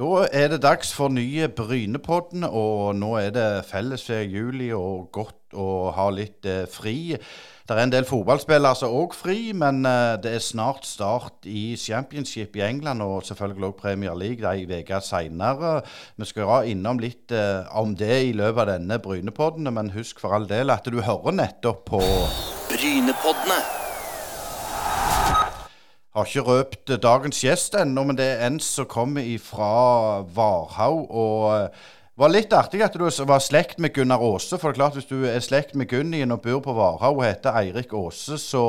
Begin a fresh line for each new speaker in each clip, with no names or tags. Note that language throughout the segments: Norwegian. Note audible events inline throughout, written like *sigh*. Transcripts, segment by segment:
Da er det dags for nye Brynepodden, og nå er det fellesferie juli og godt å ha litt eh, fri. Det er en del fotballspillere som òg fri, men eh, det er snart start i championship i England, og selvfølgelig òg Premier League ei uke seinere. Vi skal ha innom litt eh, om det i løpet av denne Brynepodden, men husk for all del at du hører nettopp på
Brynepoddene.
Har ikke røpt eh, dagens gjest ennå, men det er en som kommer fra Varhaug. Og Det var litt artig at du var slekt med Gunnar Aase. For det er klart, hvis du er slekt med Gunnien og bor på Varhaug og heter Eirik Aase, så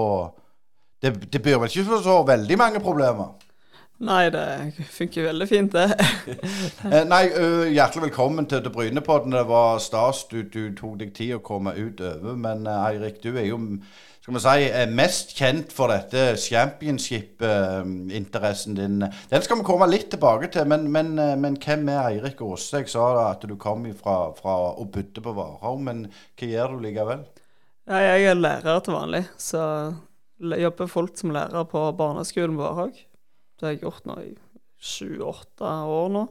det, det byr vel ikke på så veldig mange problemer?
Nei, det funker veldig fint, det. *laughs*
Eh, Nei, hjertelig velkommen til, til Brynepodden. Det var stas du, du tok deg tid å komme ut over. Men eh, Eirik, du er jo skal vi si, er mest kjent for dette championship-interessen din. Den skal vi komme litt tilbake til, men, men, eh, men hvem er Eirik Aase? Jeg sa at du kom fra, fra og bodde på Varhaug, men hva gjør du likevel?
Jeg er lærer til vanlig, så jeg jobber fullt som lærer på barneskolen på Varhaug. Det har jeg gjort nå i sju-åtte år nå.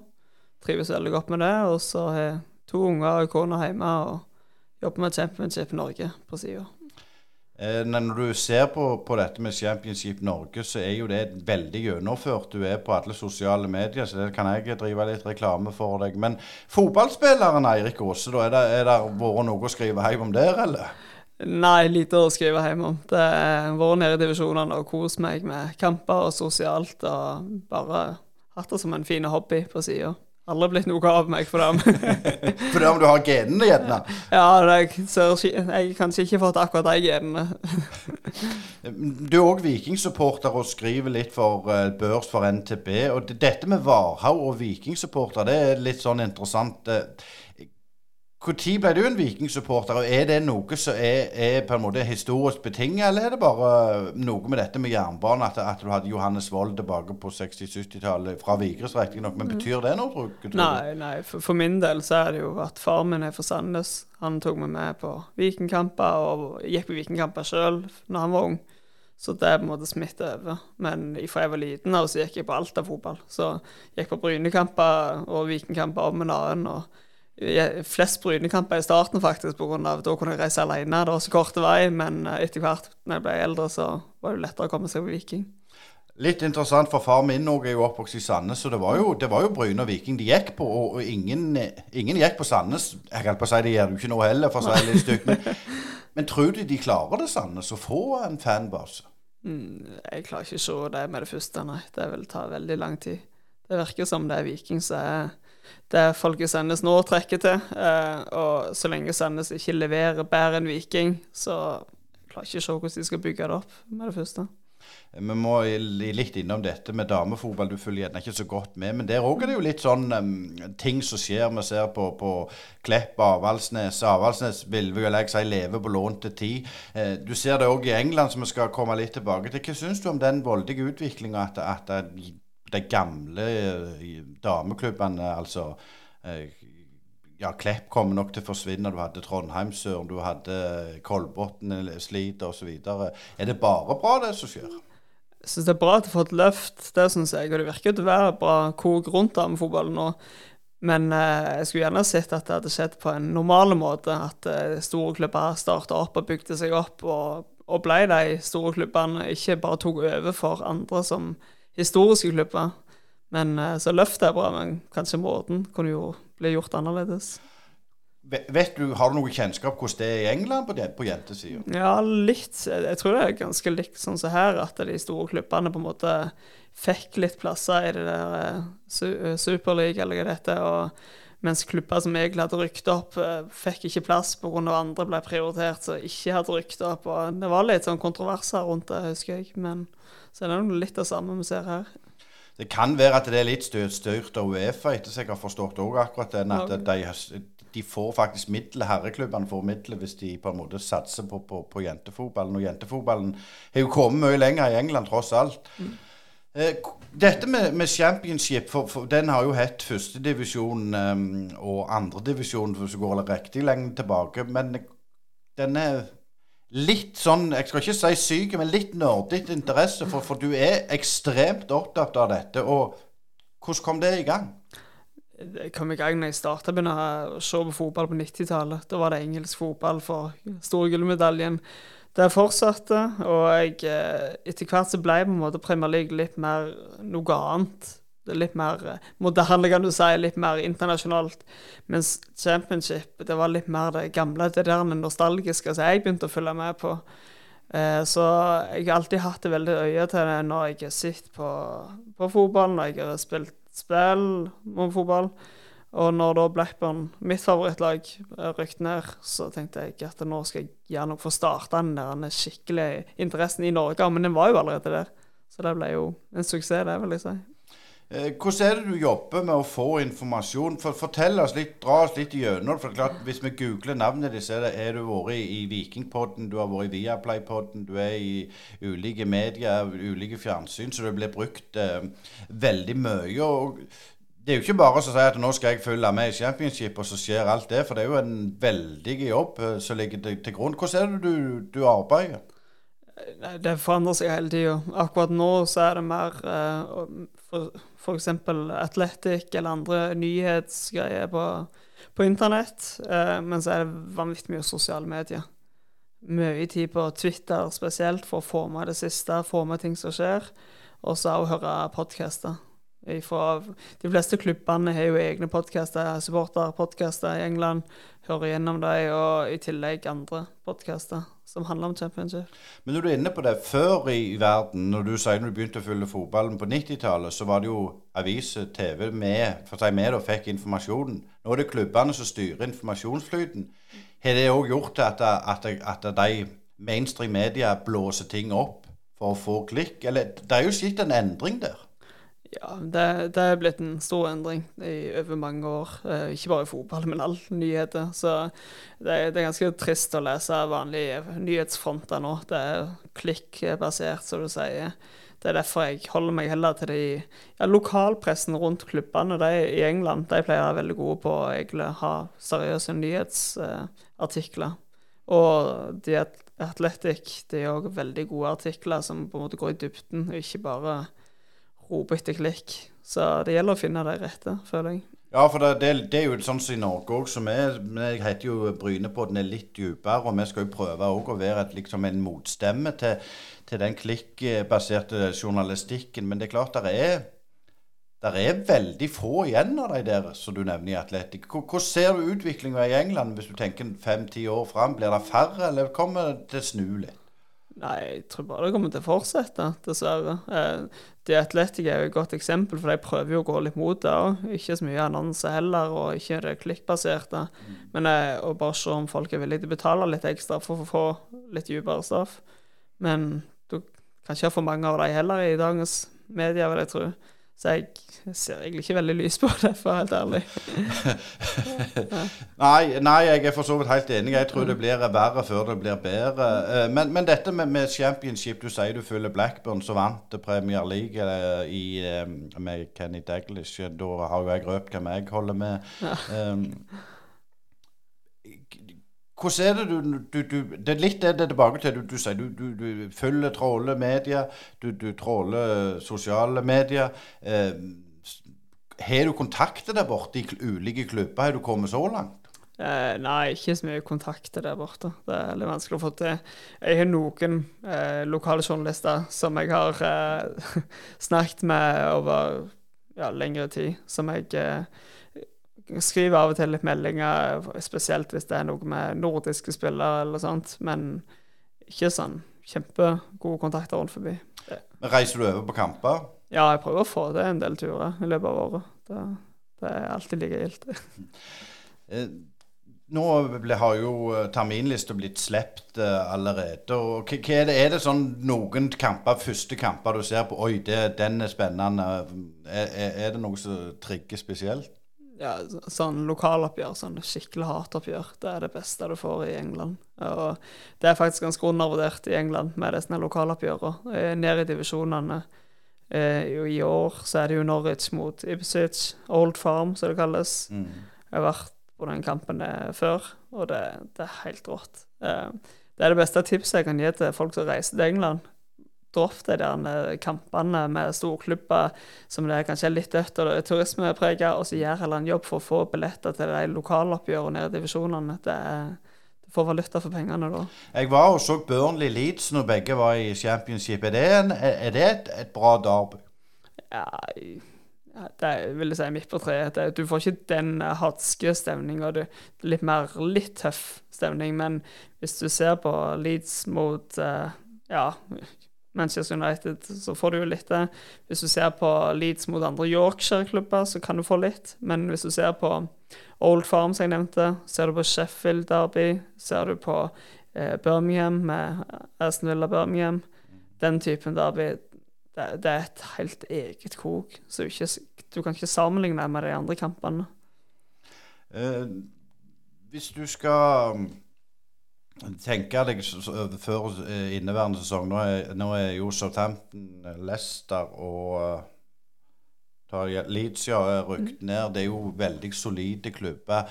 Trives veldig godt med det. Og så har jeg to unger og kone hjemme og jobber med Championship Norge på sida.
Eh, når du ser på, på dette med Championship Norge, så er jo det veldig gjennomført. Du er på alle sosiale medier, så det kan jeg drive litt reklame for deg. Men fotballspilleren Eirik Aase, da, er det, er det vært noe å skrive hjem om der, eller?
Nei, lite å skrive hjem om. Det har vært nede i divisjonene og kost meg med kamper og sosialt, og bare hatt det som en fin hobby på sida. Aldri blitt noe av meg for det. *laughs*
For det om du har genene, gjerne. *laughs*
Ja, jeg, ser, jeg kanskje ikke fått akkurat de genene. *laughs*
Du er òg vikingsupporter og skriver litt for eh, børs for NTB. Og dette med Varhaug og vikingsupporter, det er litt sånn interessant. Når ble du en vikingsupporter, og er det noe som er, er på en måte historisk betinget, eller er det bare noe med dette med jernbanen, at, at du hadde Johannes Vold tilbake på 60-70-tallet, fra Vigres riktignok, men betyr det noe, tror du?
Nei, nei, for, for min del så er det jo at far min er fra Sandnes. Han tok meg med på vikingkamper, og gikk på vikingkamper sjøl når han var ung. Så det er på en måte smitta over. Men fra jeg var liten av, så gikk jeg på alt av fotball. Så jeg gikk på Brynekamper og vikingkamper om en annen. og flest Brynekamper i starten, faktisk, på grunn av da kunne jeg reise alene. Det var så kort vei, men eh, etter hvert når jeg ble eldre, så var det lettere å komme seg på Viking.
Litt interessant, for far min også er jo oppvokst i Sandnes, så det var jo, det var jo Bryne og Viking de gikk på, og, og ingen, ingen gikk på Sandnes. Jeg holdt på å si det gjør du ikke nå heller, for å si det litt stygt. Men, *laughs* men tror du de klarer det, Sandnes, å få en fanbase?
Mm, jeg klarer ikke å se det med det første, nei. Det vil ta veldig lang tid. Det virker som det er Viking som er det folk i Sandnes nå trekker til. Eh, og så lenge Sandnes ikke leverer bedre enn Viking, så jeg ikke å se hvordan de skal bygge det opp med det første.
Vi må li- litt innom dette med damefotball. Du følger gjerne ikke så godt med. Men der òg er det jo litt sånn um, ting som skjer. Vi ser på, på Klepp, Avaldsnes. Avaldsnes vil vil jeg si lever på lånte tid. Eh, du ser det òg i England, som vi skal komme litt tilbake til. Hva syns du om den voldige utviklinga at, at de, gamle eh, dameklubbene, altså eh, ja, Klepp kommer nok til å forsvinne. Du hadde Trondheimsøren, du hadde Kolbotn sliter osv. Er det bare bra, det som skjer?
Jeg syns det er bra at du har fått løft, det syns jeg. Og det virker til å være bra kok rundt damefotballen nå. Men eh, jeg skulle gjerne sett at det hadde skjedd på en normal måte. At eh, store klubber starta opp og bygde seg opp, og, og ble de store klubbene. Ikke bare tok over for andre som historiske klubber. Men eh, Så løftet er bra, men kanskje måten kunne jo bli gjort annerledes.
Vet du, Har du noe kjennskap hvordan det er i England på, på jentesida?
Ja, litt. Jeg tror det er ganske likt sånn som her, at de store klubbene på en måte fikk litt plasser i det der Superliga su eh, eller hva det heter. Og mens klubber som egentlig hadde rykket opp, eh, fikk ikke plass pga. andre ble prioritert som ikke hadde rykket opp. Og det var litt sånn kontroverser rundt det, husker jeg. Men så er det litt det samme vi ser her.
Det kan være at det er litt styrt av Uefa, etter jeg har forstått også akkurat den. At de, de får faktisk midler, herreklubbene får midler hvis de på en måte satser på, på, på jentefotballen. Og jentefotballen har jo kommet mye lenger i England, tross alt. K- Dette med, med championship, for, for den har jo hett førstedivisjon um, og andredivisjon, hvis du går riktig lenge tilbake. Men den er litt sånn, jeg skal ikke si syk, men litt nerdete interesse, for, for du er ekstremt opptatt av dette. Og Hvordan kom det i gang?
Jeg kom i gang når jeg starta å se på fotball på 90-tallet. Da var det engelsk fotball for storgullmedaljen. gullmedaljen. Det fortsatte, og jeg, eh, etter hvert så ble på en måte Premier League litt mer noe annet. Litt mer eh, moderne, kan du si, litt mer internasjonalt. Mens championship, det var litt mer det gamle, det der nostalgiske som jeg begynte å følge med på. Eh, så jeg har alltid hatt det veldig øye til det når jeg sett på, på fotball, når jeg har spilt spill om fotball. Og når da Blackburn, mitt favorittlag, rykket ned, så tenkte jeg at nå skal jeg gjerne få starta den der skikkelige interessen i Norge. Men den var jo allerede der. Så det ble jo en suksess, det vil jeg si.
Eh, hvordan er det du jobber med å få informasjon? For, fortell oss litt, Dra oss litt gjennom for det. klart, Hvis vi googler navnet ditt, så er, du vært i Vikingpodden, du har vært i Viaplay-podden, du er i ulike medier, ulike fjernsyn, så det blir brukt eh, veldig mye. og det er jo ikke bare å si at nå skal jeg følge med i championship, og så skjer alt det. For det er jo en veldig jobb eh, som ligger til, grunn. Hvordan er det du, du arbeider?
Det forandrer seg hele tida. Akkurat nå så er det mer for f.eks. atletikk eller andre nyhetsgreier på, på internett. Uh, men så er det vanvittig mye sosiale medier. Mye tid på Twitter spesielt for å få med det siste, få med ting som skjer. Og så òg høre podkaster. De fleste klubbene har jo egne podkaster, supporterpodkaster i England. Hører gjennom dem, og i tillegg andre podkaster som handler om championship.
Men når du er inne på det, før i verden, når du sier når du begynte å følge fotballen på 90-tallet, så var det jo aviser, TV med, for å med og fikk informasjonen. Nå er det klubbene som styrer informasjonsflyten. Har det òg gjort at, at, at, de mainstream media blåser ting opp for å få klikk? Eller det er jo skitt en endring der?
Ja, det, det er blitt en stor endring i over mange år. Eh, ikke bare i fotball, men alle nyheter. Så det, det, er ganske trist å lese vanlige nyhetsfronter nå. Det er klikkbasert, som du sier. Det er derfor jeg holder meg heller til de ja, lokalpressen rundt klubbene de, i England. De pleier å være veldig gode på å ha seriøse nyhetsartikler. Og de Athletic de er òg veldig gode artikler som på en måte går i dybden, ikke bare rope etter klikk. Så det gjelder å finne de rette, føler jeg.
Ja, for det, det, det er jo sånn som i Norge òg, som er Jeg heter jo Brynepodden er litt dypere, og vi skal jo prøve å være et, liksom en motstemme til, til den klikkbaserte journalistikken. Men det er klart det er der er veldig få igjen av de der som du nevner i Atletic. Hvordan ser du utviklinga i England hvis du tenker fem-ti år fram? Blir det færre, eller kommer det til å snu litt?
Nei, jeg tror bare det kommer til å fortsette, dessverre. Eh, det Atletic er jo et godt eksempel, for de prøver jo å gå litt mot det òg. Ikke så mye annonser heller, og ikke det klikkbaserte. Mm. Men eh, å bare se om folk er villige til å betale litt ekstra for å få litt dypere stoff. Men du kan ikke ha for mange av dem heller i dagens media, vil jeg tro. Så jeg ser egentlig ikke veldig lys på det, for å være helt ærlig. *laughs*
nei, nei, jeg er for så vidt helt enig. Jeg tror det blir verre før det blir bedre. Eh, men, men dette med, med, championship Du sier du følger Blackburn, som vant Premier League eh, i, eh, med Kenny Daglish. Da har jo jeg røpt hvem jeg holder med. Ja. Um, hvordan er det du, du, du, Det er litt det det er tilbake til. Du, du sier du, du, følger, tråler media, du, tråler sosiale medier. Eh, har du kontakter der borte i ulike klubber? Har du kommet så langt?
Eh, nei, ikke så mye kontakter der borte. Det er litt vanskelig å få til. Jeg har noen eh, lokale journalister som jeg har eh, *laughs* snakket med over ja, lengre tid, som jeg eh, skriver av og til litt meldinger, spesielt hvis det er noe med nordiske spillere eller sånt, men ikke sånn kjempegode kontakter rundt forbi.
Reiser du over på kamper?
Ja, jeg prøver å få det en del turer i løpet av året. Det, det er alltid like gildt. *laughs*
Eh, nå har jo eh, terminlista blitt sluppet uh, allerede. og hva er, det, er det sånn noen kamper, første kamper du ser på Oi, det, den er spennende. Er, er det noe som trigger spesielt?
Ja, sånn lokaloppgjør, sånn skikkelig hatoppgjør, det er det beste du får i England. Og det er faktisk ganske undervurdert i England med disse lokaloppgjørene. Eh, ned i divisjonene. Eh, I år så er det jo Norwich mot Ipswich, Old Farm som det kalles. Mm. Jeg har vært på den kampen før, og det, det er helt rått. Eh, det er det beste tipset jeg kan gi til folk som reiser til England. Dropp de der kampene med storklubber som det er kanskje er litt dødt og det turismeprega, og så gjør heller en jobb for å få billetter til de lokaloppgjørene nede i divisjonene. Det er får valuta for pengene da.
Jeg var og så Burnley Leeds når begge var i championship. Er det, en, er det et, et bra derby?
Ja, det vil jeg si midt på treet. Du får ikke den hatske stemninga. Litt mer litt tøff stemning. Men hvis du ser på Leeds mot eh, ja, Manchester United, så får du jo litt det. Hvis du ser på Leeds mot andre Yorkshire-klubber, så kan du få litt. Men hvis du ser på Old Farm, som jeg nevnte, ser du på Sheffield Derby, ser du på eh, Birmingham med Aston Villa Birmingham, den typen derby det, det er et helt eget kok. Så ikke, du kan ikke sammenligne med de andre kampene.
Eh, hvis du skal tenke deg før eh, inneværende sesong Nå er, nå er jo Southampton, eh, Leicester og eh, tar Leeds ja, rykket rykt ned. Det er jo veldig solide klubber.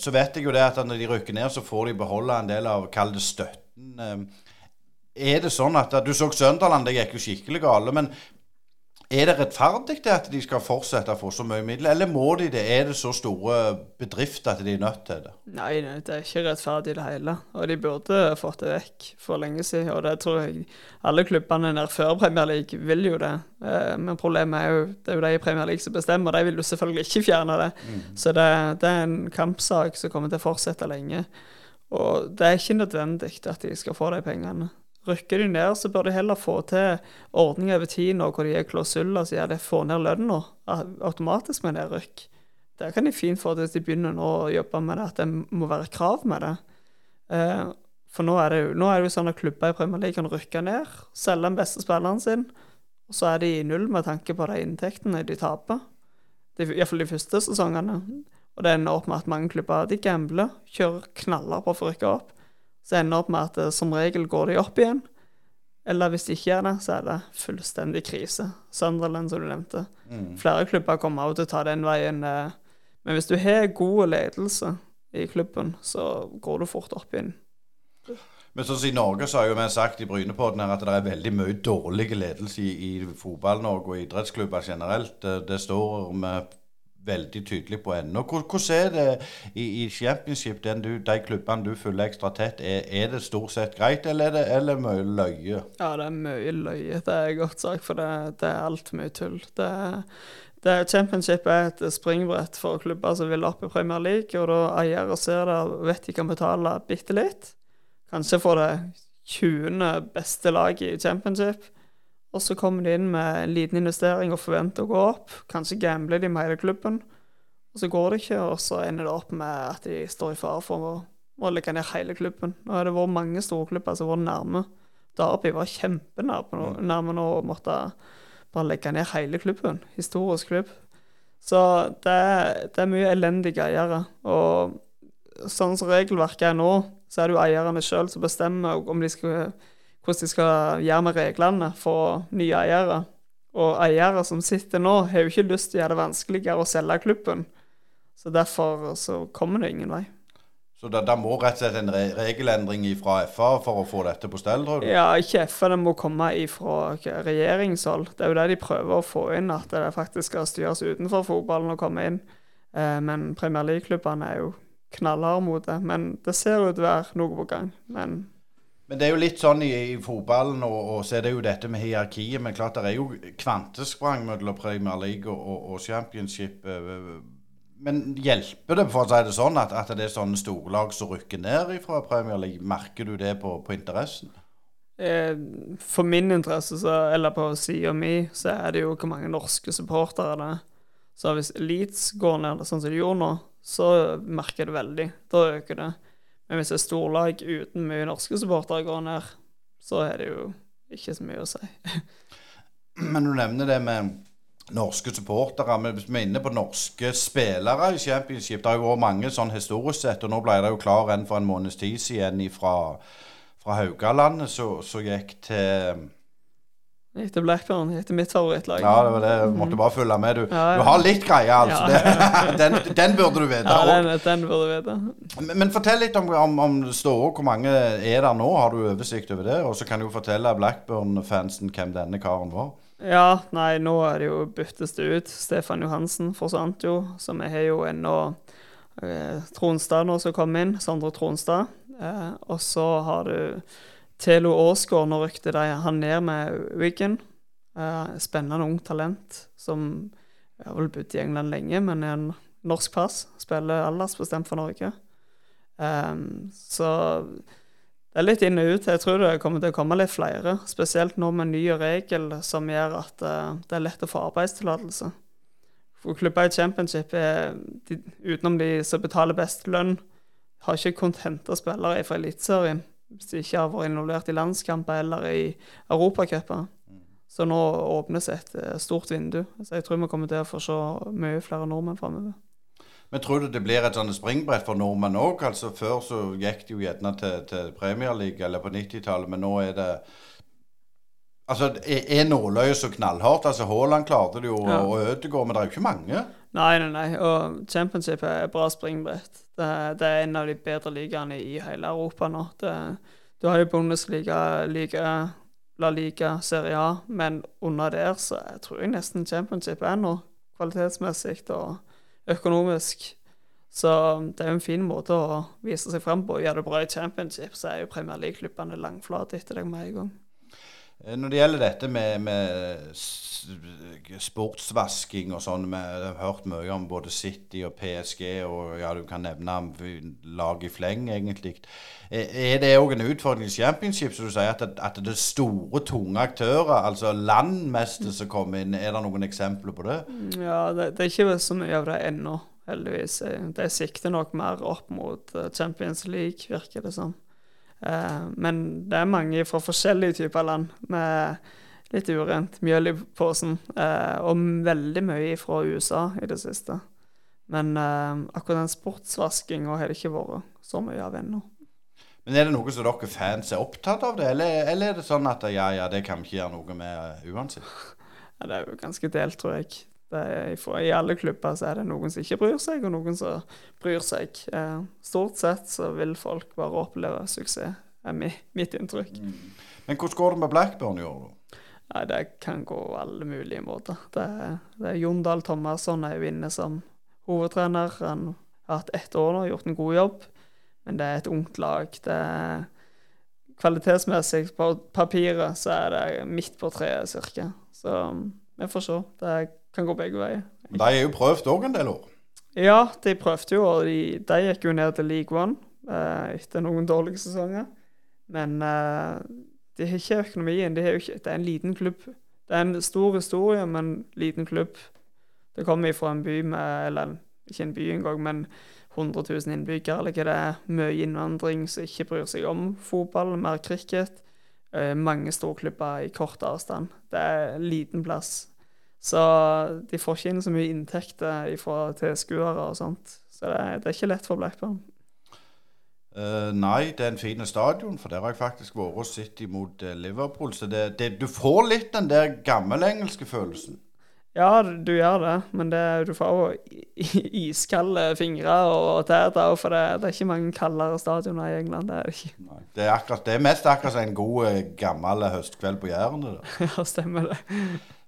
Så vet jeg jo det at når de rykker ned, så får de beholde en del av kall det støtten. Er det sånn at Du så Sønderland, det gikk jo skikkelig gale. Men er det rettferdig det at de skal fortsette å få så mye midler, eller må de det? Er det så store bedrifter at de er nødt til det?
Nei, det er ikke rettferdig i det hele. Og de burde fått det vekk for lenge siden. Og det tror jeg alle klubbene nær før Premier League vil jo det. Eh, Men problemet er jo det er jo de i Premier League som bestemmer, og de vil jo selvfølgelig ikke fjerne det. Så det, det er en kampsak som kommer til å fortsette lenge. Og det er ikke nødvendig at de skal få de pengene. Rykker de ned, så bør de heller få til ordninger over tid nå hvor de er klausuller som gjør det får ned lønna automatisk med nedrykk. Det kan de fint få til hvis de begynner nå å jobbe med det, at det må være krav med det. Eh, for nå er det, jo, nå er det jo sånn at klubber i Premier League kan rykke ned, selge den beste spilleren sin, og så er de i null med tanke på de inntektene de taper. Iallfall de første sesongene. Og det ender opp med at mange klubber de gambler, kjører knaller på å rykke opp. Så ender det opp med at eh, som regel går de opp igjen. Eller hvis de ikke gjør det, så er det fullstendig krise. Sunderland, som du nevnte. Flere klubber kommer også til å ta den veien. eh, Men hvis du har god ledelse i klubben, så går du fort opp igjen.
Men sånn som i Norge så har jo vi sagt i Brynepodden her at det er veldig mye dårlig ledelse i, i fotball-Norge og idrettsklubber generelt. Det, det står vi veldig tydelig på ennå. Hvordan er det i, i championship, du, de klubbene du følger ekstra tett? Er, er det stort sett greit, eller er det eller mye løye?
Ja, det er mye løye, det er godt sagt, for det, det er altfor mye tull. Det, det, championship er et springbrett for klubber som vil opp i Premier League, og da eiere ser det vet de kan betale bitte litt. Kanskje for det 20. beste laget i championship. Og så kommer de inn med en liten investering og forventer å gå opp. Kanskje gambler de med hele klubben. Og så går det ikke, og så ender det opp med at de står i fare for å, å legge ned hele klubben. Nå har det vært mange storklubber som har vært nærme. Derby var kjempenærme nå- og måtte bare legge ned hele klubben. Historisk klubb. Så det, det er mye elendige eiere. Og sånn som regelverket er nå, så er det jo eierne sjøl som bestemmer om de skal, hvordan de skal gjøre med reglene for nye eiere. Og eiere som sitter nå, har jo ikke lyst til å gjøre det vanskeligere å selge klubben. Så derfor så kommer det ingen vei.
Så det, det må rett og slett en re regelendring fra FA for å få dette på stell, tror du?
Ja, ikke FA, det må komme fra regjeringshold. Det er jo det de prøver å få inn, at det faktisk skal styres utenfor fotballen og komme inn. Eh, men Premier League-klubbene er jo knallharde mot det. Men det ser ut til å være noe på gang. Men
Men det er jo litt sånn i, i fotballen, og, og så er det jo dette med hierarkiet. Men klart det er jo kvantesprang mellom Premier League og, og, Championship. eh, Men hjelper det, for å si det sånn, at, at det er sånne storlag som rykker ned fra Premier League? Merker du det på, på interessen?
eh, for min interesse, så, eller på sida mi, så er det jo hvor mange norske supportere det er. Så hvis Leeds går ned, sånn som de gjorde nå, så merker jeg det veldig. Da øker det. Men hvis et storlag uten mye norske supportere går ned, så er det jo ikke så mye å si. *clears throat*
Men du nevner det med norske supportere. Men hvis vi er inne på norske spillere i Championship Det har jo vært mange sånn historisk sett, og nå ble det jo klar en for en måneds tid siden fra, fra Haugalandet som gikk til
Til Blackburn. etter mitt favorittlag.
Ja, det var det. Du måtte bare følge med. Du,
Ja, ja.
du har litt greie, altså.
Ja. *laughs*
Den, den burde du vite.
Ja, den, den burde du vite.
Men, men fortell litt om, om, om Ståå. Hvor mange er der nå? Har du oversikt over det? Og så kan du fortelle Blackburn-fansen hvem denne karen var.
Ja, nei, nå er det jo byttes det ut. Stefan Johansen forsvant jo, så vi har jo ennå eh, Tronstad nå som kom inn. Sondre Tronstad. Eh, og så har du Telo Aasgaard. Nå rykte de han ned med Wiggen. Uh, spennende ung talent som har vel bodd i England lenge, men er en norsk pass. Spiller aldersbestemt for Norge. Um, så det er litt inn og ut. Jeg tror det kommer til å komme litt flere. Spesielt nå med ny regel som gjør at uh, det er lett å få arbeidstillatelse. For klubber i championship, er, de, utenom de som betaler best lønn, har ikke kontenta spillere fra Eliteserien hvis de ikke har vært involvert i landskamper eller i Europacuper. Så nå åpnes et eh, stort vindu. Så jeg tror vi kommer til å få se mye flere nordmenn framover.
Men tror du det blir et sånt springbrett for nordmenn òg? Altså, før så gikk det jo gjerne til, til Premier League eller på 90-tallet, men nå er det Altså, er, er nåløyet så knallhardt? Altså, Haaland klarte det jo,
Ja.
og Ødegaard, men det er jo ikke mange.
Nei, nei, nei. Og championship er et bra springbrett. Det, det er en av de bedre ligaene i hele Europa nå. Det, du har jo Bundesliga, Liga, La Liga, Serie A, men under der så jeg tror jeg nesten championship er nå, kvalitetsmessig og økonomisk. Så det er jo en fin måte å vise seg fram på. Gjør det bra i championship, så er jo Premier League-klubbene langflate etter deg med en gang.
Eh, Når det gjelder dette med, med sportsvasking og sånn, vi har hørt mye om både City og PSG, og ja, du kan nevne lag i fleng, egentlig. Eh, Er det òg en utfordring i championship, som du sier, at at det er store, tunge aktører, altså landmester som kommer inn? Er det noen eksempler på det?
Ja, det, det er ikke så mye av det ennå, heldigvis. Det sikter nok mer opp mot eh, Champions League, virker det som. Eh, Men det er mange fra forskjellige typer land med litt urent mjøl i posen. eh, Og veldig mye fra USA i det siste. Men eh, akkurat den sportsvaskinga har det ikke vært så mye av ennå.
Men er det noe som dere fans er opptatt av det, eller, eller er det sånn at ja, ja, det kan vi ikke gjøre noe med uansett?
Ja, det er jo ganske delt, tror jeg. Er, I alle klubber så er det noen som ikke bryr seg, og noen som bryr seg. Eh, stort sett så vil folk bare oppleve suksess, er mitt inntrykk.
Men hvordan går det med Blackburn i år, da?
Nei, det kan gå alle mulige måter. Det, er- det er Jon Dahl Thomasson er jo inne som hovedtrener. Han har hatt ett år nå, gjort en god jobb. Men det er et ungt lag. Det er Kvalitetsmessig på papiret så er det midt på treet cirka. Så vi får se. Det kan gå begge veier.
Men De er jo prøvd òg en del år.
Ja, de prøvde jo, og de, de gikk jo ned til League One eh, etter noen dårlige sesonger. Men eh, de har ikke økonomien. De har ikke, det er en liten klubb. Det er en stor historie, men liten klubb. Det kommer fra en by med Eller ikke en by engang, men 100 000 innbyggere. Eller hva det er. Mye innvandring som ikke bryr seg om fotball, mer cricket. Eh, mange storklubber i kort avstand. Det er en liten plass. Så de får ikke inn så mye inntekter fra tilskuere og sånt. Så det det er ikke lett for Blackburn.
Uh, nei, det er en fin stadion, for der har jeg faktisk vært og sett imot eh, Liverpool. Så det, det, du får litt den der gammelengelske følelsen.
Ja, du, gjør det, men det, du får i- iskalde fingre og tær da, for det, det er ikke mange kaldere stadioner i England. Det er det ikke.
Nei, det, er akkurat, det er mest akkurat som en god, eh, gammel høstkveld på Jæren. *laughs*
Ja, stemmer det.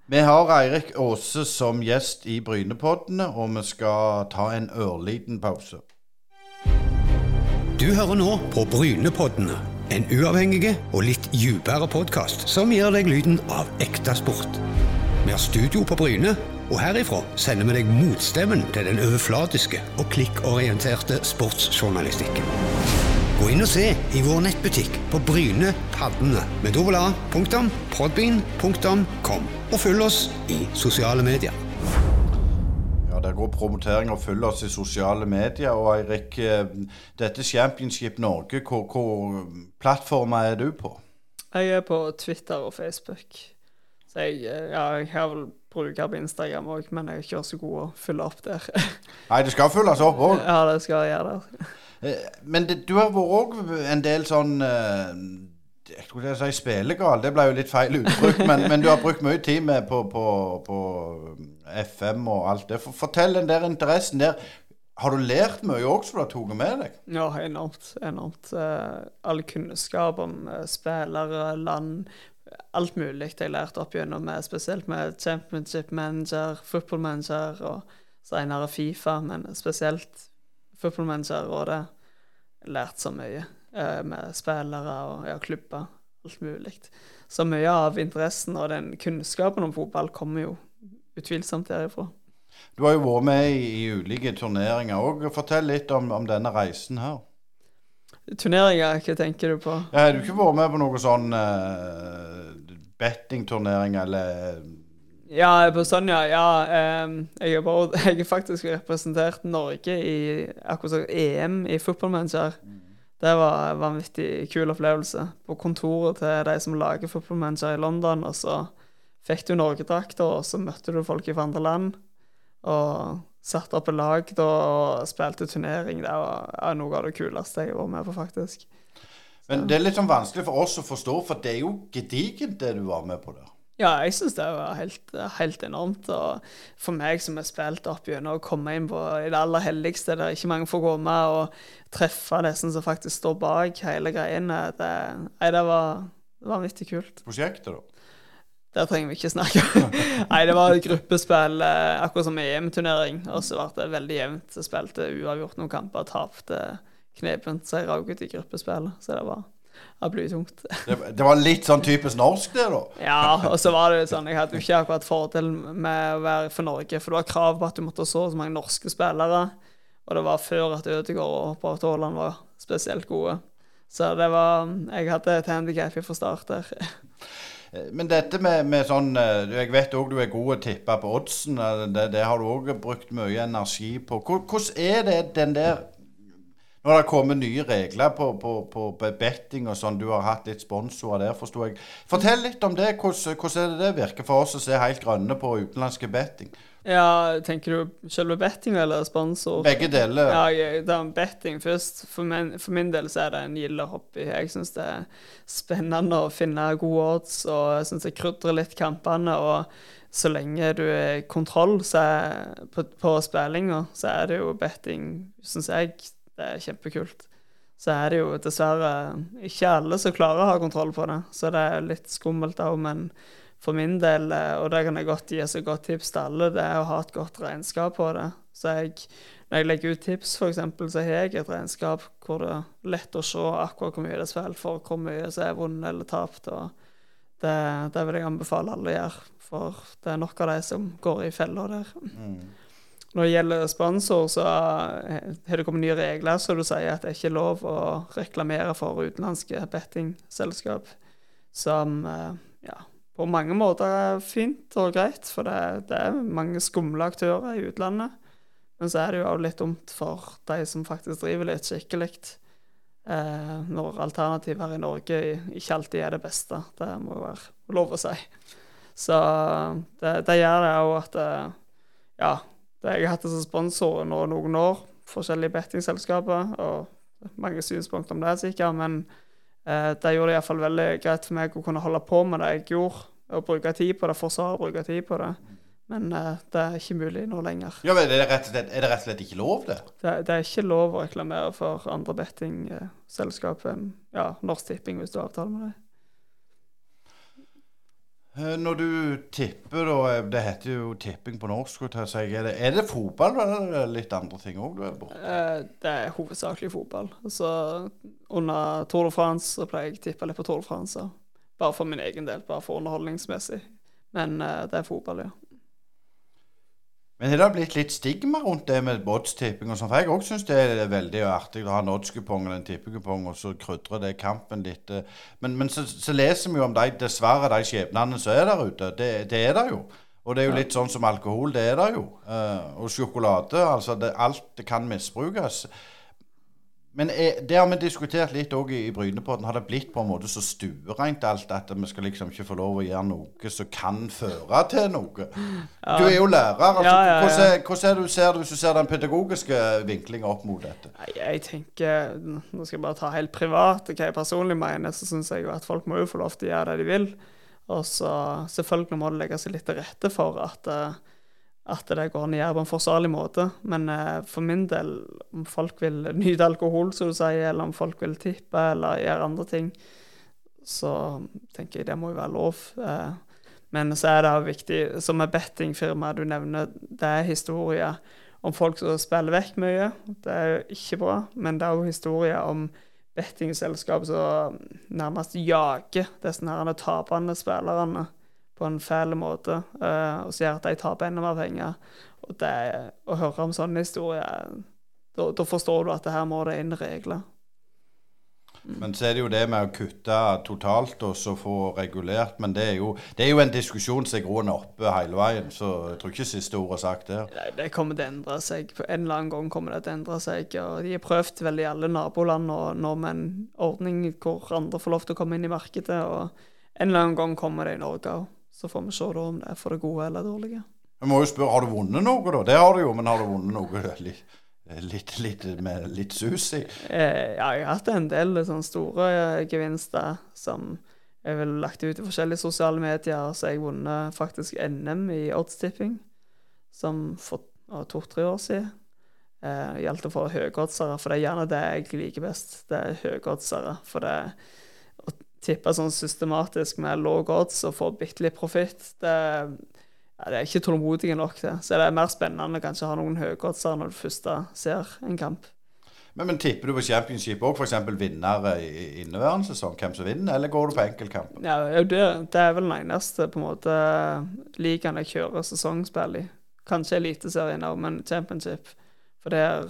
Vi har Eirik Aase som gjest i Brynepoddene, og vi skal ta en ørliten pause.
Du hører nå på Brynepoddene, en uavhengig og litt dypere podkast som gir deg lyden av ekte sport. Vi har studio på Bryne, og herifra sender vi deg motstemmen til den overflatiske og klikkorienterte sportsjournalistikken. Gå inn og se i vår nettbutikk på Bryne Paddene med dobbel A, punktum, podbean.com, og følg oss i sosiale medier.
Ja, Der går promotering og følger oss i sosiale medier. Og Eirik, eh, dette Championship Norge, hvor, hvor plattformer er du på?
Jeg er på Twitter og Facebook. Så jeg, eh, ja, jeg har vel bruker på Instagram òg, men jeg er ikke så god å fylle opp der.
Nei, det skal følges opp òg. *laughs*
ja, det skal jeg gjøre der.
Men det, du har vært òg en del sånn eh, Jeg skulle si spillegal, det ble jo litt feil uttrykk, men, men du har brukt mye tid med på, på, på FM og alt det. Fortell den der interessen der. Har du lært mye òg som du har tatt med deg?
Ja, enormt. enormt. Eh, all kunnskap om eh, spillere, land, alt mulig jeg lærte opp gjennom, med, spesielt med Championship Manager, Football Manager og senere Fifa, men spesielt Football Manager og det. Lært så mye eh, med spillere og ja, klubber. Alt mulig. Så mye av interessen og den kunnskapen om fotball kommer jo utvilsomt derifra.
Du har jo vært med i, i ulike turneringer òg. Fortell litt om, om, denne reisen her.
Turneringer, hva tenker du på?
Ja, har du ikke vært med på noen sånn uh, bettingturnering eller
Ja, på sånn, ja. ja um, jeg, er bare, *laughs* jeg er faktisk representert Norge i akkurat EM i fotballmanager. Mm. Det var en vanvittig kul opplevelse. På kontoret til de som lager fotballmanager i London. Og så fikk du Norgedrakter, og så møtte du folk fra andre land. Og satte opp et lag da, og spilte turnering. Det var noe av det kuleste jeg vært med på, faktisk.
Men det er litt sånn vanskelig for oss å forstå, for det er jo gedigent det du var med på der.
Ja, jeg syns det var helt, helt, enormt. Og for meg som har spilt opp gjennom å komme inn på i det aller helligste, der ikke mange får komme, og treffe disse som faktisk står bak hele greiene, det, nei, det var vanvittig kult.
Prosjektet, da?
Det trenger vi ikke snakke *laughs* nei, det var et gruppespill, eh, akkurat som EM-turnering. Og så ble det veldig jevnt. Spilte uavgjort noen kamper, tapte knepent, røk ut i gruppespillet. Så det var av tungt.
det, det var litt sånn typisk norsk, det, da? *laughs*
ja, og så var det sånn Jeg hadde jo ikke akkurat fordel med å være for Norge, for det var krav på at du måtte ha så mange norske spillere. Og det var før at Ødegaard og Braut Haaland var spesielt gode. Så det var Jeg hadde et handikap fra start der.
Men dette med, med, sånn eh, Jeg vet òg du er god å tippe på oddsen. Det, det har du òg brukt mye energi på. Hvordan er det den der nå har det kommet nye regler på, på, på betting og sånn. Du har hatt litt sponsorer der, forsto jeg. Fortell litt om det. Hvordan, hvordan det det virker for oss å se helt grønne på utenlandske betting?
Ja, Tenker du selve betting eller sponsor?
Begge deler.
Ja, det er betting først. For min, for min, del så er det en gilde hobby. Jeg syns det er spennende å finne gode odds, og jeg syns jeg krydrer litt kampene. og så lenge du er i kontroll på, på spillinga, så er det jo betting, syns jeg, det er kjempekult. Så er det jo dessverre ikke alle som klarer å ha kontroll på det, så det er litt skummelt òg. Men for min del, eh, og det kan jeg godt gi et godt tips til alle, det er å ha et godt regnskap på det. Så jeg, når jeg legger ut tips, f.eks., så har jeg et regnskap hvor det er lett å se akkurat hvor mye det er spilt for, hvor mye som er vunnet eller tapt. og det, det, vil jeg anbefale alle å gjøre, for det er nok av de som går i fella der. Mm. Når det gjelder sponsor, så har det kommet nye regler så du sier at det er ikke lov å reklamere for utenlandske bettingselskap, som eh, ja, på mange måter er fint og greit, for det, det er mange skumle aktører i utlandet. Men så er det jo òg litt dumt for de som faktisk driver litt skikkelig, eh, når alternativer i Norge ikke alltid er det beste. Det må jo være lov å si. Så det, det gjør det òg at det ja, jeg har hatt det som sponsor nå noen år, forskjellige bettingselskaper, og mange synspunkter om det, sikkert, men eh, det gjorde det iallfall veldig greit for meg å kunne holde på med det jeg gjorde, og bruke tid på det, forsvare å bruke tid på det. Men eh, det er ikke mulig nå lenger.
Ja, men er det, rett og slett, det rett og slett ikke lov, det?
det? Det, er ikke lov å reklamere for andre bettingselskap enn ja, Norsk Tipping, hvis du har avtale med dem.
Eh, når du tipper, da eh, Det heter jo tipping på norsk. Er det, er det fotball eller er det litt andre ting òg du er borte?
Eh, det er hovedsakelig fotball. Så under Tour de France pleier jeg å tippe litt på Tour de France. Bare for min egen del, bare for underholdningsmessig. Men det er fotball, ja.
Men har det blitt litt stigma rundt det med oddstipping og sånn? For jeg òg syns det er veldig artig å ha en oddskupong eller en tippekupong, og så krydrer det kampen litt. Men, men så, så, leser vi jo om de, dessverre, de skjebnene som er der ute. Det, det er det jo. Og det er jo litt sånn som alkohol, det er det jo. Uh, og sjokolade. Altså, det, alt det kan misbrukes. Men er, det har vi diskutert litt òg i, i Brynepodden. Har det blitt på en måte så stuereint alt at vi skal liksom ikke få lov å gjøre noe som kan føre til noe? Du er jo lærer. altså
Ja, ja, ja.
Hvordan, er, hvordan er det du ser det hvis du ser den pedagogiske vinklinga opp mot dette?
Jeg tenker Nå skal jeg bare ta helt privat hva jeg personlig mener. Så syns jeg jo at folk må jo få lov til å gjøre det de vil. Og så selvfølgelig må det legge seg litt til rette for at, eh, at det går gjøre på en forsvarlig måte. Men eh, for min del, om folk vil nyte alkohol, som du sier, eller om folk vil tippe eller gjøre andre ting, så tenker jeg det må jo være lov. Eh, men så er det også viktig, som med bettingfirmaet du nevner, det er historie om folk som spiller vekk mye. Det er jo ikke bra. Men det er jo historie om bettingselskap som nærmest jager disse tapende spillerne på en fæl måte, eh, og som gjør at de taper enda mer penger. Og det, å høre om sånne historier, da, da forstår du at det her må det inn regler.
Men så er det jo det med å kutte totalt og så få regulert. Men det er jo, det er jo en diskusjon som er groende oppe hele veien, så jeg tror ikke siste ord er sagt der.
Nei, Det kommer til å endre seg. På en eller annen gang kommer det til å endre seg. og De har prøvd vel i alle naboland nå, nå med en ordning hvor andre får lov til å komme inn i markedet. og En eller annen gang kommer det i Norge òg. Så får vi se da om det er for det gode eller dårlige.
Jeg må jo spørre, har du vunnet noe, da? Det har du jo, men har du vunnet noe *laughs* litt, litt, litt med litt sus i?
Eh, ja, jeg har hatt en del sånne store eh, gevinster som jeg vil lagt ut i forskjellige sosiale medier. Så jeg vunnet faktisk NM i oddstipping, som for to-tre år siden. Eh, det gjaldt å få høyoddsere, for det er gjerne det jeg liker best. Det er høyoddsere. For det å tippe sånn systematisk med låg odds og få bitte litt profitt, det, ja, det er ikke tålmodig nok til. Så det er mer spennende kanskje å ha noen høyoddsere når du først ser en kamp.
Men, men tipper du på championship òg, f.eks. vinnere i inneværende sesong? Hvem som vinner, eller går du på enkeltkampen?
Ja, det, det er vel den eneste på en måte ligaen jeg kjører sesongspill i. Kanskje Eliteserien òg, men championship. For det er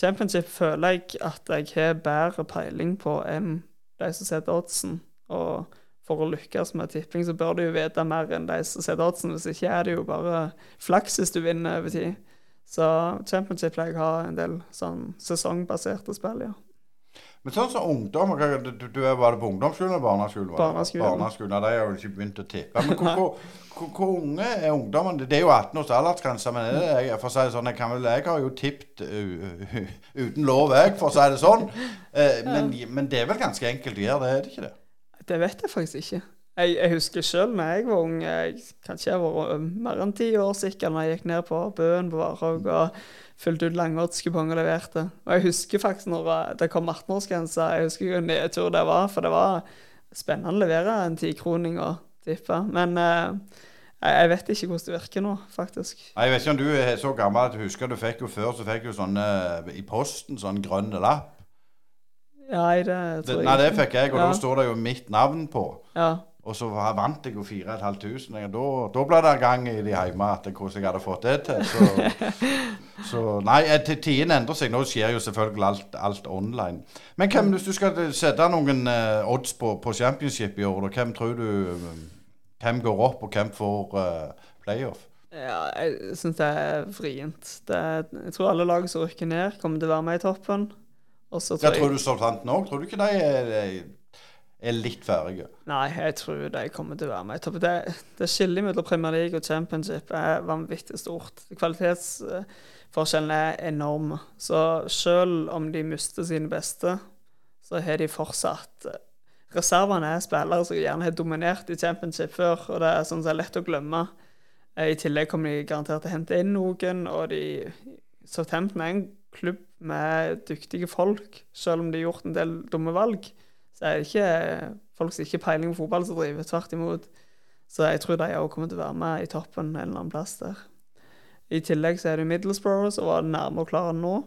Championship føler jeg at jeg har bedre peiling på enn de som setter oddsen. Og for å lykkes med tipping, så bør du jo vite mer enn de som setter oddsen. Hvis ikke er det jo bare flaks hvis du vinner over tid. Så championship pleier jeg å ha en del sånn sesongbaserte spill, ja.
Men sånn som ungdom du, du, du Var det på ungdomsskolen eller barneskolen?
Barneskolen.
Barneskolen, De har jo ikke begynt å tippe. Men hvor, hvor, hvor, unge er ungdommene? Det er jo 18 års aldersgrense, men det, jeg, for å si det sånn, jeg, kan vel, jeg har jo tippet uh, *laughs* uten lov, jeg, for å si det sånn. Eh, men, men det er vel ganske enkelt å gjøre det, er det ikke det?
Det vet jeg faktisk ikke. Jeg, jeg husker sjøl da jeg var ung, jeg kanskje jeg var mer enn ti år sikker, når jeg gikk ned på Bøen på Varhaug og fylte ut langoddskuponger og leverte. Og jeg husker faktisk når det kom 18-årsgrense, jeg husker hvor nedtur det var, for det var spennende å levere en tikroning og tippe. Men eh, jeg, vet ikke hvordan det virker nå, faktisk.
Jeg vet ikke om du er så gammel at du husker du fikk jo før så fikk du sånn i posten, sånn grønn lapp.
Nei, det
Det,
tror jeg
nei, det fikk jeg, og
ja.
da står det jo mitt navn på.
Ja.
Og så vant jeg jo 4500. Da, da ble det gang i de hjemme at hvordan jeg hadde fått det til. Så, *laughs* så nei, eh, tiden endrer seg. Nå skjer jo selvfølgelig alt, alt online. Men hvem, hvis du skal sette noen uh, odds på, på championship i år, da, hvem tror du Hvem går opp, og hvem får uh, playoff?
Ja, jeg syns det er vrient. Jeg tror alle lag som rykker ned, kommer til å være med i toppen. Og så tror
tror
jeg
du Southampton òg? Tror du ikke de er, er litt ferdige?
Nei, jeg tror de kommer til å være med i toppen. Det, det skillet mellom Premier League og Championship er vanvittig stort. Kvalitetsforskjellen er enorm. Så selv om de mister sine beste, så har de fortsatt Reservene er spillere som gjerne har dominert i championship før, og det er sånn er lett å glemme. Eh, I tillegg kommer de garantert til å hente inn noen, og de Southampton er en klubb med dyktige folk, selv om de har gjort en del dumme valg. Så er det ikke folk som ikke har peiling på fotball som driver, tvert imot. Så jeg tror de òg kommer til å være med i toppen en eller annen plass der. I tillegg så er det Middlesbrough, som var nærme å klare nå.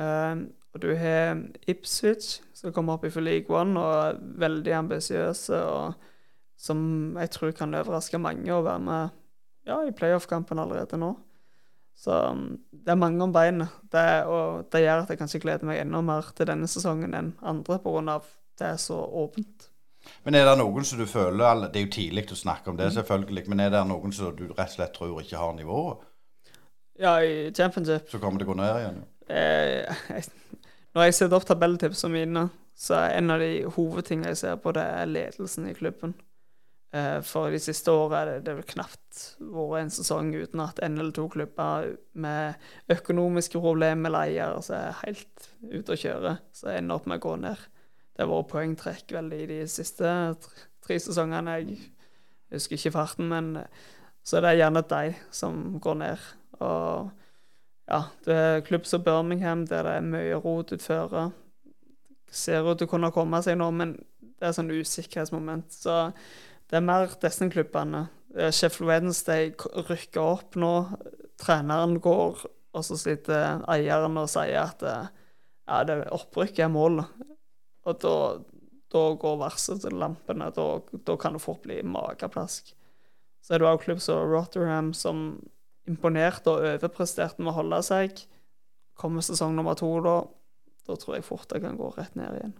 Eh, og du har Ipswich, som kommer opp i League One, og er veldig ambisiøse, og som jeg tror kan overraske mange å være med ja, i playoff-kampen allerede nå. Så um, det er mange om beinet, det, og det gjør at jeg kanskje gleder meg enda mer til denne sesongen enn andre, pga. det er så åpent.
Men er det noen som du føler Det er jo tidlig å snakke om det, selvfølgelig. Men er det noen som du rett og slett tror ikke har nivået?
Ja, i championship
Så kommer det gå ned igjen? jo?
eh, jeg, Når jeg setter opp tabelltipsene mine, så er en av de hovedtingene jeg ser på, det er ledelsen i klubben. Eh, For de siste årene er det, det er vel knapt vært en sesong uten at en eller to klubber med økonomiske problemer eller eiere som er helt ute å kjøre, så ender opp med å gå ned. Det har vært poengtrekk veldig i de siste tre, sesongene. Jeg husker ikke farten, men så så er det gjerne de som går ned. Og ja, det er klubb som Birmingham, der det er mye rot utføre. Ser ut til å kunne komme seg nå, men det er sånn usikkerhetsmoment. Så det er mer disse klubbene. Eh, Sheffield Wednesday rykker opp nå. Treneren går, og så sitter eieren og sier at eh, ja, det opprykket er målet. Og da, da går varsellampene. Da, da kan det fort bli mageplask. Så er det også klubb som Rotterdam, som imponerte og overprestert med å holde seg. Kommer sesong nummer to da, da tror jeg fort det kan gå rett ned igjen.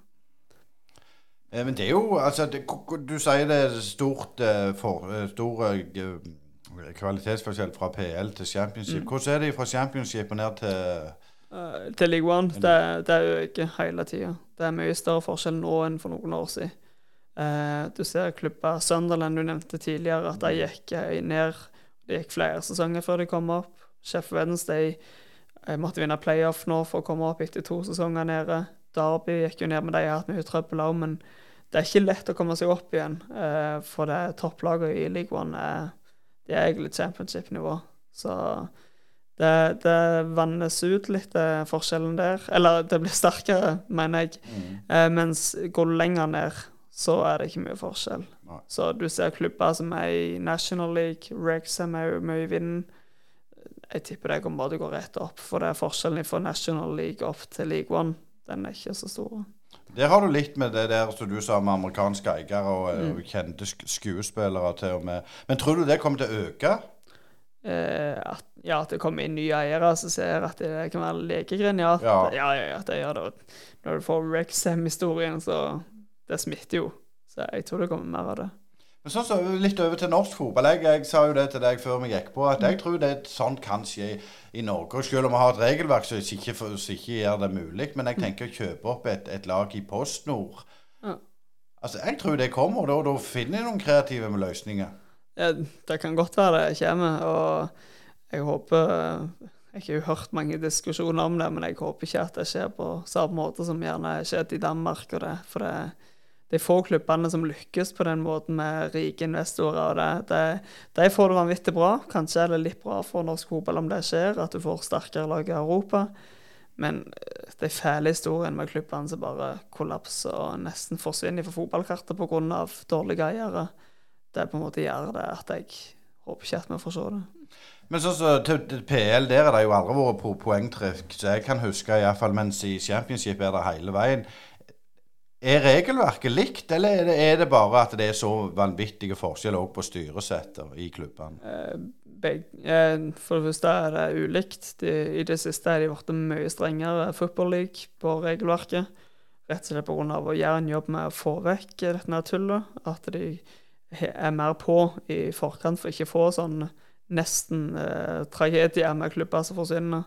Eh, Men det er jo altså det, Du sier det er stort, eh, for, eh, stor eh, kvalitetsforskjell fra PL til Championship. Hvordan er det fra Championship og ned til
uh, til League One, det, det øker hele tida. Det er mye større forskjell nå enn for noen år siden. Du ser klubber Sunderland du nevnte tidligere, at de gikk ned. Det gikk flere sesonger før de kom opp. Chef Wednesday eh, måtte vinne playoff nå for å komme opp etter to sesonger nede. Derby gikk jo ned, med de har hatt mye trøbbel òg. Men det er ikke lett å komme seg opp igjen, eh, for det topplaget i League One er, det er egentlig championship-nivå. Så det, det vannes ut litt, eh, forskjellen der. Eller det blir sterkere, mener jeg. Mm. mens går du lenger ned, så er det ikke mye forskjell.
Nei.
Så du ser klubber som er i National League, Rexham er jo mye i vinden. Jeg tipper det kommer bare til å gå rett opp, for det er forskjellen fra National League opp til League One. Den er ikke så stor.
Der har du litt med det der som du sa med amerikanske eiere og, mm. kjente sk skuespillere til og med. Men tror du det kommer til å øke?
Eh, at, ja, at det kommer inn nye eiere som ser at det kan være lekegrind. Ja,
Ja.
ja, ja, ja, det gjør det. Når du får Rexham-historien, så det smitter jo. Så jeg tror det kommer mer av det.
Men sånn så Litt over til norsk fotball. Jeg, jeg sa jo det til deg før vi gikk på, at jeg tror det sånn kan skje i Norge. Og Selv om vi har et regelverk som ikke, ikke gjør det mulig. Men jeg tenker å kjøpe opp et, et lag i PostNord.
Ja.
Altså, Jeg tror det kommer, og da, da finner jeg noen kreative løsninger.
Ja, det kan godt være det kommer, og jeg håper Jeg har jo hørt mange diskusjoner om det, men jeg håper ikke at det skjer på samme måte som gjerne skjedde i Danmark. og det, For det, er få klubbene som lykkes på den måten med rike investorer. det, det, De får det vanvittig bra. Kanskje er det litt bra for norsk fotball om det skjer, at du får sterkere lag i Europa. Men eh, de fæle historiene med klubbene som bare kollapser og nesten forsvinner fra fotballkartet pga. dårlige eiere, det på en måte gjør det at jeg håper ikke at vi får se det.
Men sånn så til, PL, der er det jo aldri vært på poengtrekk, så jeg kan huske iallfall, mens i Championship er det hele veien. Er regelverket likt, eller er det, er det bare at det er så vanvittige forskjeller også på styresetter i klubbene?
Eh, eh, for det første er det ulikt. De, I det siste er de blitt mye strengere Football League på regelverket. Rett og slett pga. å gjøre en jobb med å få vekk dette tullet. At de er mer på i forkant for ikke å få sånn nesten eh, tragedie med klubber som forsvinner.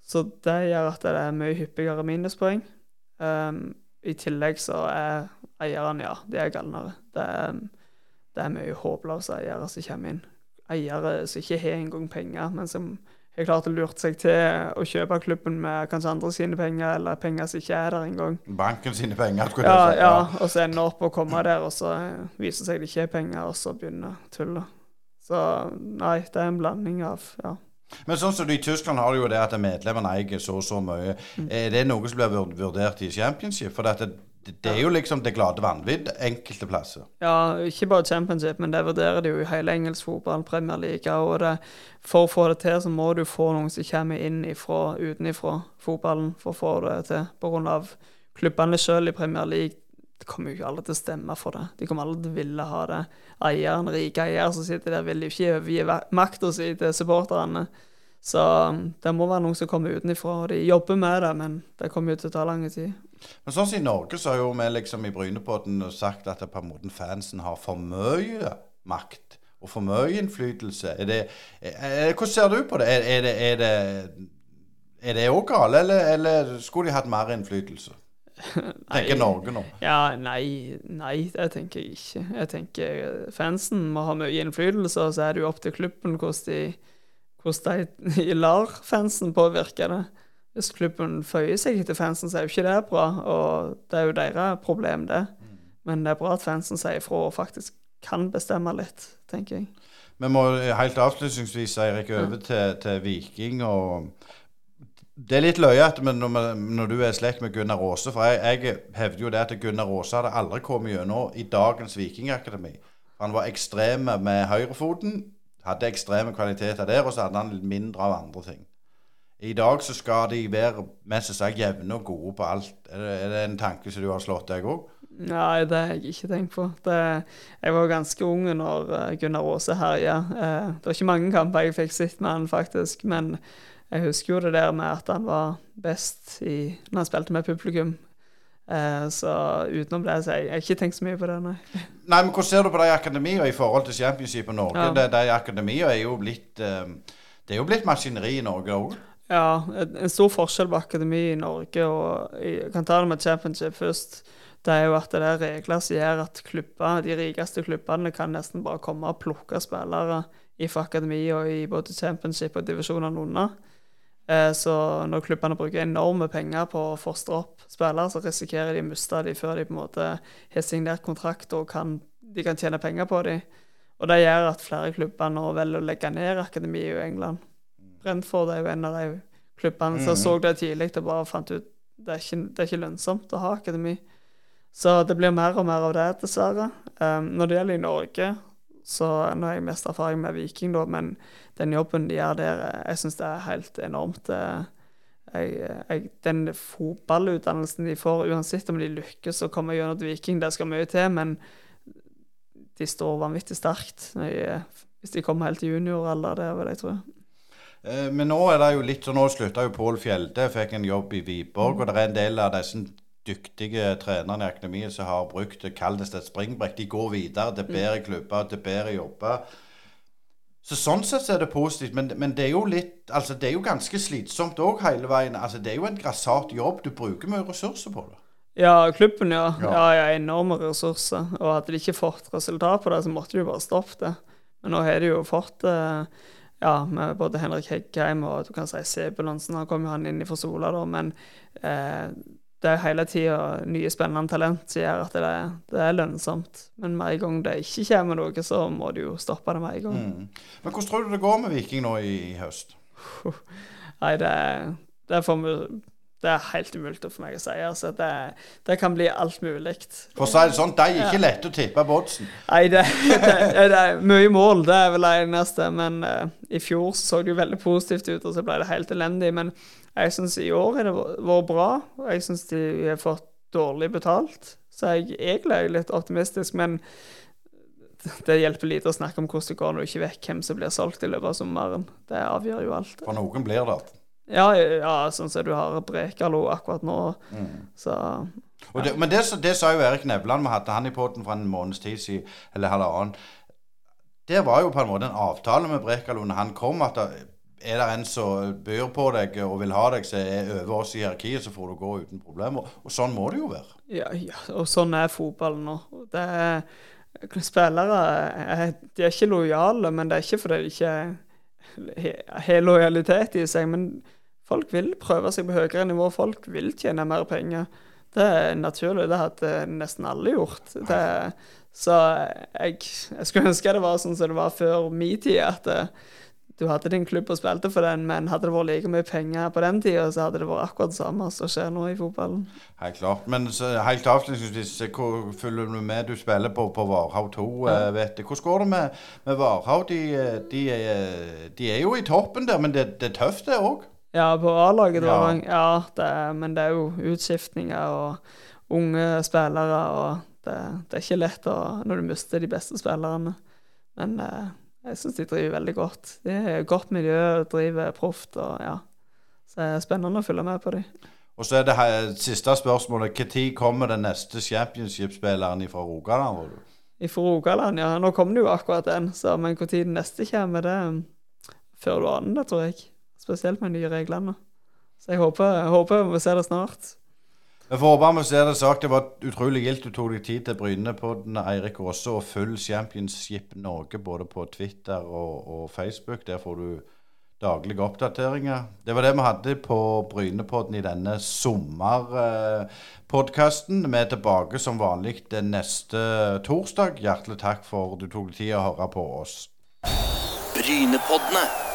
Så det gjør at det er mye hyppigere minuspoeng. Um, I tillegg så er eierne, ja, de er galnere. Det er, det er mye håpløse eiere som kommer inn. Eiere som ikke har engang penger, men som har klart å lure seg til å kjøpe klubben med kanskje andre sine penger, eller penger som ikke er der engang.
Banken sine penger, skulle
Ja,
jeg si.
ja, og så ender opp å komme der, og så viser det seg det ikke er penger, og så begynner tullet. Så nei, det er en blanding av ja.
Men sånn som du, i Tyskland har du jo det at medlemmene eier så og så mye.
Mm.
Er det noe som blir vurdert i Championship? For det, det er jo liksom det glade vanvidd enkelte plasser.
Ja, ikke bare championship, men det vurderer de jo i hele engelsk fotball, Premier League. Og det, for å få det til, så må du få noen som kommer inn ifra, utenifra fotballen for å få det til. På grunn av klubbene sjøl i Premier League det kommer jo ikke alle til å stemme for det. De kommer alle til å ville ha det. Eieren, rike eier som sitter der, vil jo ikke overgi makta si til supporterne. Så um, det må være noen som kommer utenifra. Og de jobber med det, men det kommer jo til å ta lang tid.
Men sånn som i Norge så har jo vi liksom i Brynepodden sagt at på en måte fansen har for mye makt og for mye innflytelse. Er det, er, hvordan ser du på det? Er, Er det òg galt, eller, eller skulle de hatt mer innflytelse? Tenker Norge nå.
Ja, nei, nei, det tenker jeg ikke. Jeg tenker eh, fansen må ha mye innflytelse, og så er det jo opp til klubben hvordan de, hvordan de *laughs* lar fansen påvirke det. Hvis klubben føyer seg etter fansen, så er jo ikke det bra, og det er jo deres problem, det. Men det er bra at fansen sier ifra og faktisk kan bestemme litt, tenker jeg.
Vi må helt avslutningsvis, Eirik, over til, til Viking. og det er litt løyete når, når, du er i slekt med Gunnar Aase. For jeg, jeg hevder jo det at Gunnar Aase hadde aldri kommet gjennom i dagens Vikingakademi. Han var ekstrem med høyrefoten, hadde ekstreme kvaliteter der, og så hadde han litt mindre av andre ting. I dag så skal de være mest sagt jevne og gode på alt. Er det, er det en tanke som du har slått deg òg?
Nei, det har jeg ikke tenkt på. Det, jeg var ganske ung når eh, Gunnar Aase herja. Eh, det var ikke mange kamper jeg fikk sett med han, faktisk. Men jeg husker jo det der med at han var best i, når han spilte med publikum. Eh, så utenom det, så jeg, jeg har ikke tenkt så mye på det, nei.
Nei, men Hvordan ser du på de akademiene i forhold til Championship i Norge? Ja. De, de akademiene er jo blitt eh, Det er jo blitt maskineri i Norge òg?
Ja, en stor forskjell på akademi i Norge og Jeg kan ta det med Championship først. Det er jo at det er regler som gjør at klubber, de rikeste klubbene kan nesten bare komme og plukke spillere fra akademi og i både Championship og divisjonene under. Eh, så når klubbene bruker enorme penger på å fostre opp spillere, så risikerer de å miste dem før de på en måte har signert kontrakt og kan, de kan tjene penger på dem. Og det gjør at flere klubber nå velger å legge ned akademiet i England. Brentford er jo en av de klubbene som mm. så det tidlig og bare fant ut det er, ikke, det er ikke lønnsomt å ha akademi. Så det blir mer og mer av det, dessverre. Um, når det gjelder i Norge, så nå har jeg mest erfaring med Viking, da, men den jobben de gjør der, jeg syns det er helt enormt. Eh, jeg, jeg, den fotballutdannelsen de får, uansett om de lykkes å komme gjennom til Viking, det skal mye til, men de står vanvittig sterkt hvis de kommer helt til junioralder. Det vil jeg tro.
Eh, men nå er det jo litt sånn, nå slutta jo Pål Fjelde, fikk en jobb i Viborg. Mm. Og det er en del av disse dyktige trenerne i akademiet som har brukt det kalles et springbrekk. De går videre til bedre klubber, til bedre jobber. Så Sånn sett så er det positivt, men, men, det er jo litt Altså det er jo ganske slitsomt òg hele veien. Altså Det er jo en grassat jobb. Du bruker mye ressurser på det.
Ja, klubben, ja. ja. ja, ja enorme ressurser. Og hadde de ikke fått resultat på det, så måtte de bare stoppe det. Men nå har de jo fått eh, ja, med både Henrik Heggheim og du kan si Sebulonsen. Han kom jo han inn fra Sola, da, men eh, det er hele tida nye, spennende talent som gjør at det er, det er, lønnsomt. Men med en gang det ikke kommer noe, så må du jo stoppe det med en gang. Mm.
Men hvordan tror du det går med Viking nå i, i høst? *laughs*
Nei, det, det, det, er helt umulig for meg å si. Altså, det, det kan bli alt mulig.
For å si det sånn, det er ikke ja. lett å tippe på oddsen.
Nei, *laughs* det, er mye mål, det er vel det eneste. Men uh, i fjor så det jo veldig positivt ut, og så ble det helt elendig. Men jeg syns i år har det vært bra. Jeg syns de har fått dårlig betalt. Så jeg egentlig er litt optimistisk, men det hjelper lite å snakke om hvordan det går når du ikke vet hvem som blir solgt i løpet av sommeren. Det avgjør jo alt.
For noen blir det.
Ja, ja sånn som du har Brekalo akkurat nå. Mm. Så
ja. det, Men det, det, sa jo Erik Nevland, vi hadde han i poden for en måneds tid siden, eller halvannen. Det var jo på en måte en avtale med Brekalo når han kom, at det, er det en som byr på deg og vil ha deg, som er over oss i hierarkiet, så får du gå uten problemer. Og sånn må det jo være.
Ja, ja og sånn er fotballen nå. Det er, spillere er, de er ikke lojale, men det er ikke fordi de ikke har lojalitet i seg. Men folk vil prøve seg på høyere nivå. Folk vil tjene mer penger. Det er naturlig. Det hadde nesten alle gjort. Det, så jeg, jeg, skulle ønske det var sånn som det var før min tid. at det, du hadde din klubb og spilte for den, men hadde det vært like mye penger på den tida, så hadde det vært akkurat det samme som skjer nå i fotballen.
Helt klart. Men så, helt avslutningsvis, hvor følger du med? Du spiller på, på Varhaug 2, ja. Eh, vet du. Hvordan går det med, med Varhaug? De, de, de, er jo i toppen der, men det, det er tøft, det òg?
Ja, på A-laget, ja. ja det men det er jo utskiftninger og unge spillere, og det, det er ikke lett å, når du mister de beste spillerne. Men eh, jeg syns de driver veldig godt. Det er godt miljø, driver proft og ja. Så det er spennende å følge med på dem.
Og så er det her, siste spørsmålet. Når kommer den neste championship-spilleren fra Rogaland?
Fra Rogaland, ja. Nå kommer det jo akkurat den. Så, men når den neste kommer, det før du aner det, tror jeg. Spesielt med de nye reglene. Så jeg håper, jeg håper vi ser det snart.
Vi får håpe vi ser det sagt. Det var utrolig gildt du tok deg tid til Bryne på den, Eirik Aase, og full Championship Norge både på Twitter og, og Facebook. Der får du daglige oppdateringer. Det var det vi hadde på Brynepodden i denne sommerpodkasten. Vi er tilbake som vanlig den neste torsdag. Hjertelig takk for du tok deg tid å høre på oss.
Brynepoddene.